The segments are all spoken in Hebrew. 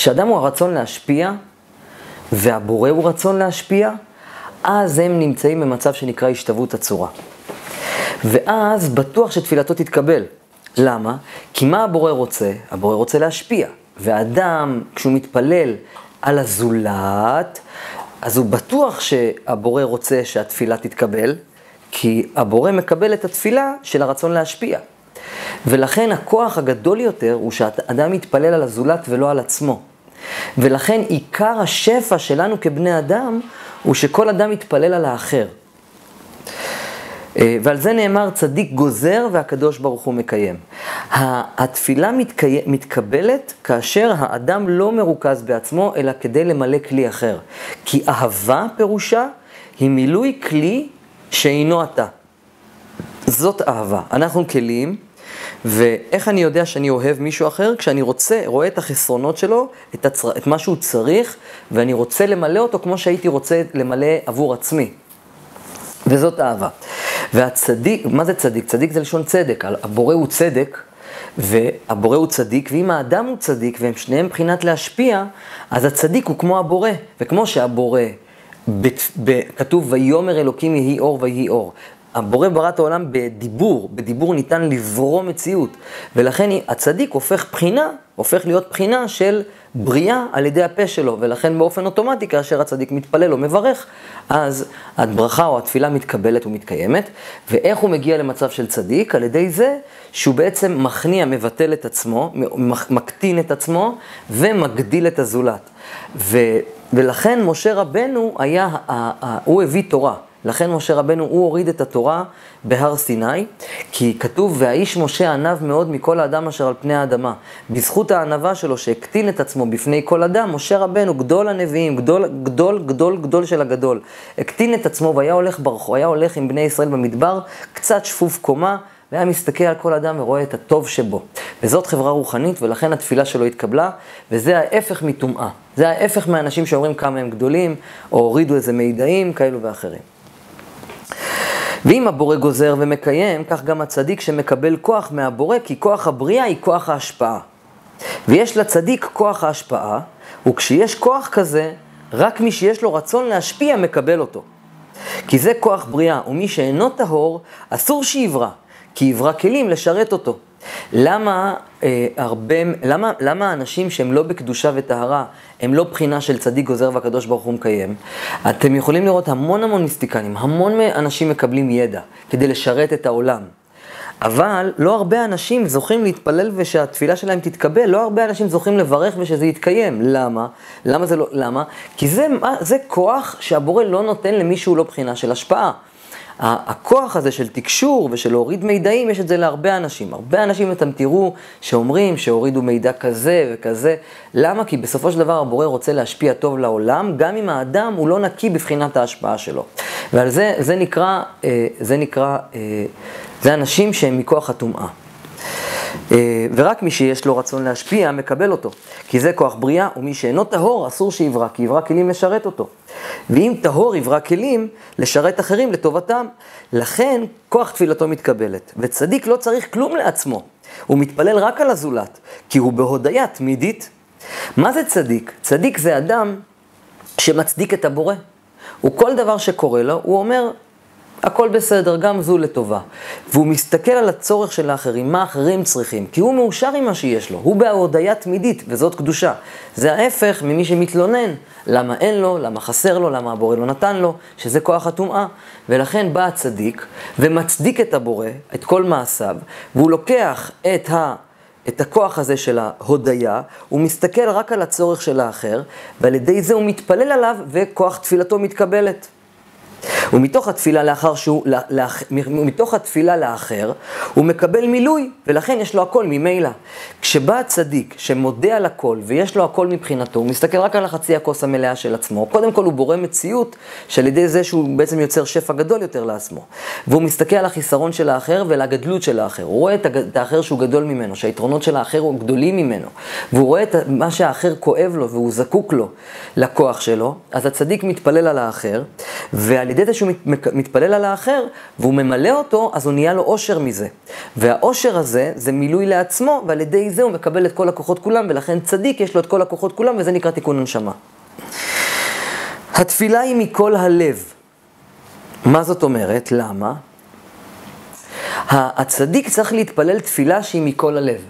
כשאדם הוא הרצון להשפיע, והבורא הוא רצון להשפיע, אז הם נמצאים במצב שנקרא השתוות הצורה. ואז בטוח שתפילתו תתקבל. למה? כי מה הבורא רוצה? הבורא רוצה להשפיע. ואדם, כשהוא מתפלל על הזולת, אז הוא בטוח שהבורא רוצה שהתפילה תתקבל, כי הבורא מקבל את התפילה של הרצון להשפיע. ולכן הכוח הגדול יותר הוא שאדם יתפלל על הזולת ולא על עצמו. ולכן עיקר השפע שלנו כבני אדם הוא שכל אדם יתפלל על האחר. אה, ועל זה נאמר צדיק גוזר והקדוש ברוך הוא מקיים. התפילה מתקי... מתקבלת כאשר האדם לא מרוכז בעצמו, אלא כדי למלא כלי אחר. כי אהבה פירושה היא מילוי כלי שאינו אתה. זאת אהבה. אנחנו כלים, ואיך אני יודע שאני אוהב מישהו אחר? כשאני רוצה, רואה את החסרונות שלו, את, הצר... את מה שהוא צריך, ואני רוצה למלא אותו כמו שהייתי רוצה למלא עבור עצמי. וזאת אהבה. והצדיק, מה זה צדיק? צדיק זה לשון צדק, הבורא הוא צדק, והבורא הוא צדיק, ואם האדם הוא צדיק, והם שניהם מבחינת להשפיע, אז הצדיק הוא כמו הבורא, וכמו שהבורא, ב, ב, כתוב ויאמר אלוקים יהי אור ויהי אור. הבורא ברא את העולם בדיבור, בדיבור ניתן לברוא מציאות, ולכן הצדיק הופך בחינה, הופך להיות בחינה של בריאה על ידי הפה שלו, ולכן באופן אוטומטי כאשר הצדיק מתפלל או מברך, אז הברכה או התפילה מתקבלת ומתקיימת. ואיך הוא מגיע למצב של צדיק? על ידי זה שהוא בעצם מכניע, מבטל את עצמו, מקטין את עצמו ומגדיל את הזולת. ו, ולכן משה רבנו היה, הוא הביא תורה. לכן משה רבנו, הוא הוריד את התורה בהר סיני, כי כתוב, והאיש משה ענב מאוד מכל האדם אשר על פני האדמה. בזכות הענבה שלו, שהקטין את עצמו בפני כל אדם, משה רבנו, גדול הנביאים, גדול, גדול, גדול, גדול של הגדול, הקטין את עצמו והיה הולך ברחו, היה הולך עם בני ישראל במדבר, קצת שפוף קומה, והיה מסתכל על כל אדם ורואה את הטוב שבו. וזאת חברה רוחנית, ולכן התפילה שלו התקבלה, וזה ההפך מטומאה. זה ההפך מאנשים שאומרים כמה הם גדולים, או הורידו איזה מידעים כאלו ואחרים. ואם הבורא גוזר ומקיים, כך גם הצדיק שמקבל כוח מהבורא, כי כוח הבריאה היא כוח ההשפעה. ויש לצדיק כוח ההשפעה, וכשיש כוח כזה, רק מי שיש לו רצון להשפיע מקבל אותו. כי זה כוח בריאה, ומי שאינו טהור, אסור שיברא, כי יברא כלים לשרת אותו. למה אה, הרבה, למה, למה אנשים שהם לא בקדושה וטהרה, הם לא בחינה של צדיק גוזר והקדוש ברוך הוא מקיים? אתם יכולים לראות המון המון מיסטיקנים, המון אנשים מקבלים ידע כדי לשרת את העולם. אבל לא הרבה אנשים זוכים להתפלל ושהתפילה שלהם תתקבל, לא הרבה אנשים זוכים לברך ושזה יתקיים. למה? למה זה לא, למה? כי זה, זה כוח שהבורא לא נותן למי שהוא לא בחינה של השפעה. הכוח הזה של תקשור ושל להוריד מידעים, יש את זה להרבה אנשים. הרבה אנשים אתם תראו שאומרים שהורידו מידע כזה וכזה. למה? כי בסופו של דבר הבורא רוצה להשפיע טוב לעולם, גם אם האדם הוא לא נקי בבחינת ההשפעה שלו. ועל זה, זה נקרא, אה, זה נקרא, אה, זה אנשים שהם מכוח הטומאה. אה, ורק מי שיש לו רצון להשפיע, מקבל אותו. כי זה כוח בריאה, ומי שאינו טהור, אסור שיברא, כי יברא כלים לשרת אותו. ואם טהור יברא כלים, לשרת אחרים לטובתם. לכן, כוח תפילתו מתקבלת. וצדיק לא צריך כלום לעצמו, הוא מתפלל רק על הזולת, כי הוא בהודיה תמידית. מה זה צדיק? צדיק זה אדם שמצדיק את הבורא. הוא כל דבר שקורה לו, הוא אומר, הכל בסדר, גם זו לטובה. והוא מסתכל על הצורך של האחרים, מה האחרים צריכים, כי הוא מאושר עם מה שיש לו, הוא בהודיה תמידית, וזאת קדושה. זה ההפך ממי שמתלונן, למה אין לו, למה חסר לו, למה הבורא לא נתן לו, שזה כוח הטומאה. ולכן בא הצדיק ומצדיק את הבורא, את כל מעשיו, והוא לוקח את ה... את הכוח הזה של ההודיה, הוא מסתכל רק על הצורך של האחר, ועל ידי זה הוא מתפלל עליו, וכוח תפילתו מתקבלת. ומתוך התפילה לאחר שהוא, לאח, מתוך התפילה לאחר, הוא מקבל מילוי, ולכן יש לו הכל ממילא. כשבא הצדיק שמודה על הכל ויש לו הכל מבחינתו, הוא מסתכל רק על החצי הכוס המלאה של עצמו. קודם כל הוא בורא מציאות שעל ידי זה שהוא בעצם יוצר שפע גדול יותר לעצמו. והוא מסתכל על החיסרון של האחר ולגדלות של האחר. הוא רואה את האחר שהוא גדול ממנו, שהיתרונות של האחר הוא גדולים ממנו. והוא רואה את מה שהאחר כואב לו והוא זקוק לו, לכוח שלו. אז הצדיק מתפלל על האחר, ועל ידי זה שהוא מתפלל על האחר והוא ממלא אותו, אז הוא נהיה לו אושר מזה. והאושר הזה זה מילוי לעצמו, ועל ידי זה הוא מקבל את כל הכוחות כולם, ולכן צדיק יש לו את כל הכוחות כולם, וזה נקרא תיקון הנשמה. התפילה היא מכל הלב. מה זאת אומרת? למה? הצדיק צריך להתפלל תפילה שהיא מכל הלב.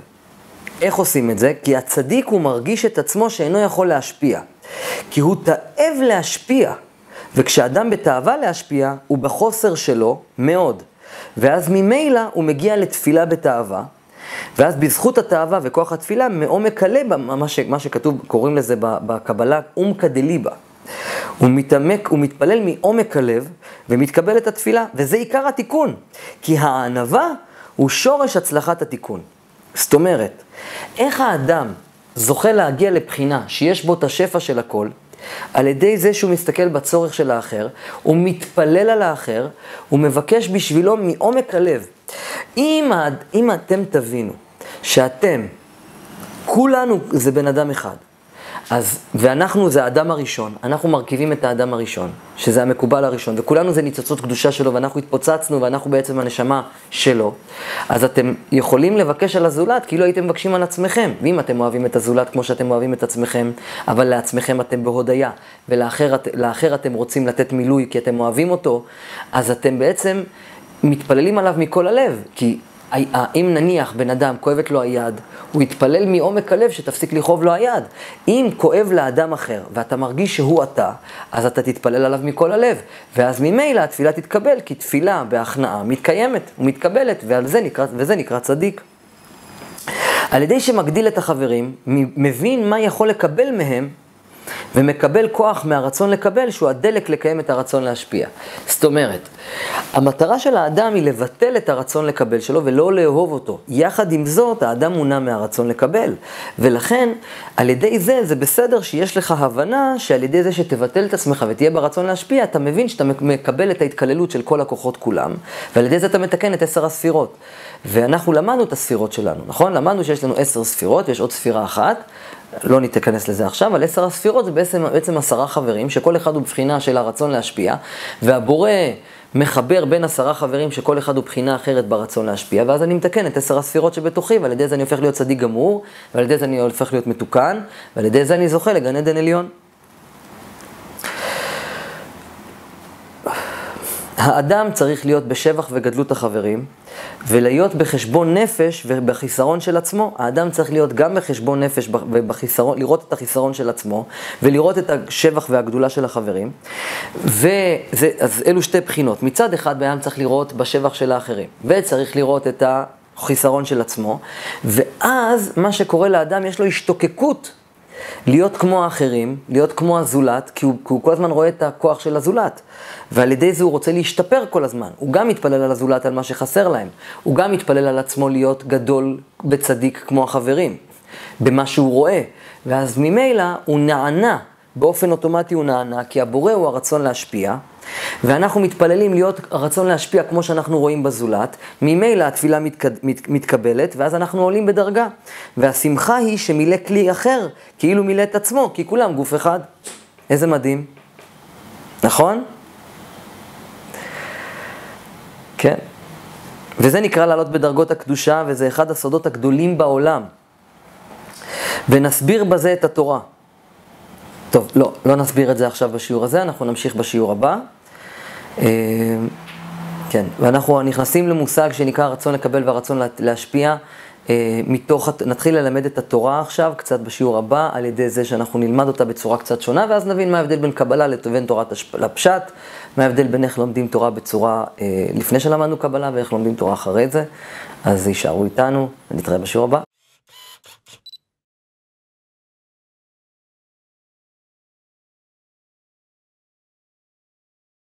איך עושים את זה? כי הצדיק הוא מרגיש את עצמו שאינו יכול להשפיע. כי הוא תאב להשפיע. וכשאדם בתאווה להשפיע, הוא בחוסר שלו מאוד. ואז ממילא הוא מגיע לתפילה בתאווה, ואז בזכות התאווה וכוח התפילה, מעומק הלב, מה, ש, מה שכתוב, קוראים לזה בקבלה, אומקא דליבה. הוא מתעמק, הוא מתפלל מעומק הלב ומתקבל את התפילה, וזה עיקר התיקון. כי הענווה הוא שורש הצלחת התיקון. זאת אומרת, איך האדם זוכה להגיע לבחינה שיש בו את השפע של הכל, על ידי זה שהוא מסתכל בצורך של האחר, הוא מתפלל על האחר, הוא מבקש בשבילו מעומק הלב. אם, אם אתם תבינו שאתם, כולנו זה בן אדם אחד, אז, ואנחנו זה האדם הראשון, אנחנו מרכיבים את האדם הראשון, שזה המקובל הראשון, וכולנו זה ניצוצות קדושה שלו, ואנחנו התפוצצנו, ואנחנו בעצם הנשמה שלו, אז אתם יכולים לבקש על הזולת כאילו הייתם מבקשים על עצמכם. ואם אתם אוהבים את הזולת כמו שאתם אוהבים את עצמכם, אבל לעצמכם אתם בהודיה, ולאחר אתם רוצים לתת מילוי כי אתם אוהבים אותו, אז אתם בעצם מתפללים עליו מכל הלב, כי אם נניח בן אדם כואבת לו היד, הוא יתפלל מעומק הלב שתפסיק לכאוב לו היד. אם כואב לאדם אחר ואתה מרגיש שהוא אתה, אז אתה תתפלל עליו מכל הלב. ואז ממילא התפילה תתקבל, כי תפילה בהכנעה מתקיימת ומתקבלת, וזה נקרא, וזה נקרא צדיק. על ידי שמגדיל את החברים, מבין מה יכול לקבל מהם, ומקבל כוח מהרצון לקבל, שהוא הדלק לקיים את הרצון להשפיע. זאת אומרת, המטרה של האדם היא לבטל את הרצון לקבל שלו ולא לאהוב אותו. יחד עם זאת, האדם מונע מהרצון לקבל. ולכן, על ידי זה, זה בסדר שיש לך הבנה שעל ידי זה שתבטל את עצמך ותהיה ברצון להשפיע, אתה מבין שאתה מקבל את ההתקללות של כל הכוחות כולם, ועל ידי זה אתה מתקן את עשר הספירות. ואנחנו למדנו את הספירות שלנו, נכון? למדנו שיש לנו עשר ספירות, יש עוד ספירה אחת. לא ניכנס לזה עכשיו, אבל עשר הספירות זה בעצם, בעצם עשרה חברים, שכל אחד הוא בחינה של הרצון להשפיע, והבורא מחבר בין עשרה חברים שכל אחד הוא בחינה אחרת ברצון להשפיע, ואז אני מתקן את עשר הספירות שבתוכי, ועל ידי זה אני הופך להיות צדיק גמור, ועל ידי זה אני הופך להיות מתוקן, ועל ידי זה אני זוכה לגן עדן עליון. האדם צריך להיות בשבח וגדלות החברים, ולהיות בחשבון נפש ובחיסרון של עצמו. האדם צריך להיות גם בחשבון נפש ובחיסרון, לראות את החיסרון של עצמו, ולראות את השבח והגדולה של החברים. וזה, אז אלו שתי בחינות. מצד אחד, בן צריך לראות בשבח של האחרים, וצריך לראות את החיסרון של עצמו, ואז מה שקורה לאדם, יש לו השתוקקות להיות כמו האחרים, להיות כמו הזולת, כי הוא, כי הוא כל הזמן רואה את הכוח של הזולת. ועל ידי זה הוא רוצה להשתפר כל הזמן. הוא גם מתפלל על הזולת על מה שחסר להם. הוא גם מתפלל על עצמו להיות גדול וצדיק כמו החברים, במה שהוא רואה. ואז ממילא הוא נענה, באופן אוטומטי הוא נענה, כי הבורא הוא הרצון להשפיע. ואנחנו מתפללים להיות הרצון להשפיע כמו שאנחנו רואים בזולת, ממילא התפילה מתקד, מת, מתקבלת, ואז אנחנו עולים בדרגה. והשמחה היא שמילא כלי אחר, כאילו מילא את עצמו, כי כולם גוף אחד. איזה מדהים. נכון? כן. וזה נקרא לעלות בדרגות הקדושה, וזה אחד הסודות הגדולים בעולם. ונסביר בזה את התורה. טוב, לא, לא נסביר את זה עכשיו בשיעור הזה, אנחנו נמשיך בשיעור הבא. אה, כן, ואנחנו נכנסים למושג שנקרא רצון לקבל והרצון להשפיע. אה, מתוך, נתחיל ללמד את התורה עכשיו, קצת בשיעור הבא, על ידי זה שאנחנו נלמד אותה בצורה קצת שונה, ואז נבין מה ההבדל בין קבלה לבין תורת הפשט, מה ההבדל בין איך לומדים תורה בצורה, אה, לפני שלמדנו קבלה, ואיך לומדים תורה אחרי זה. אז יישארו איתנו, ונתראה בשיעור הבא.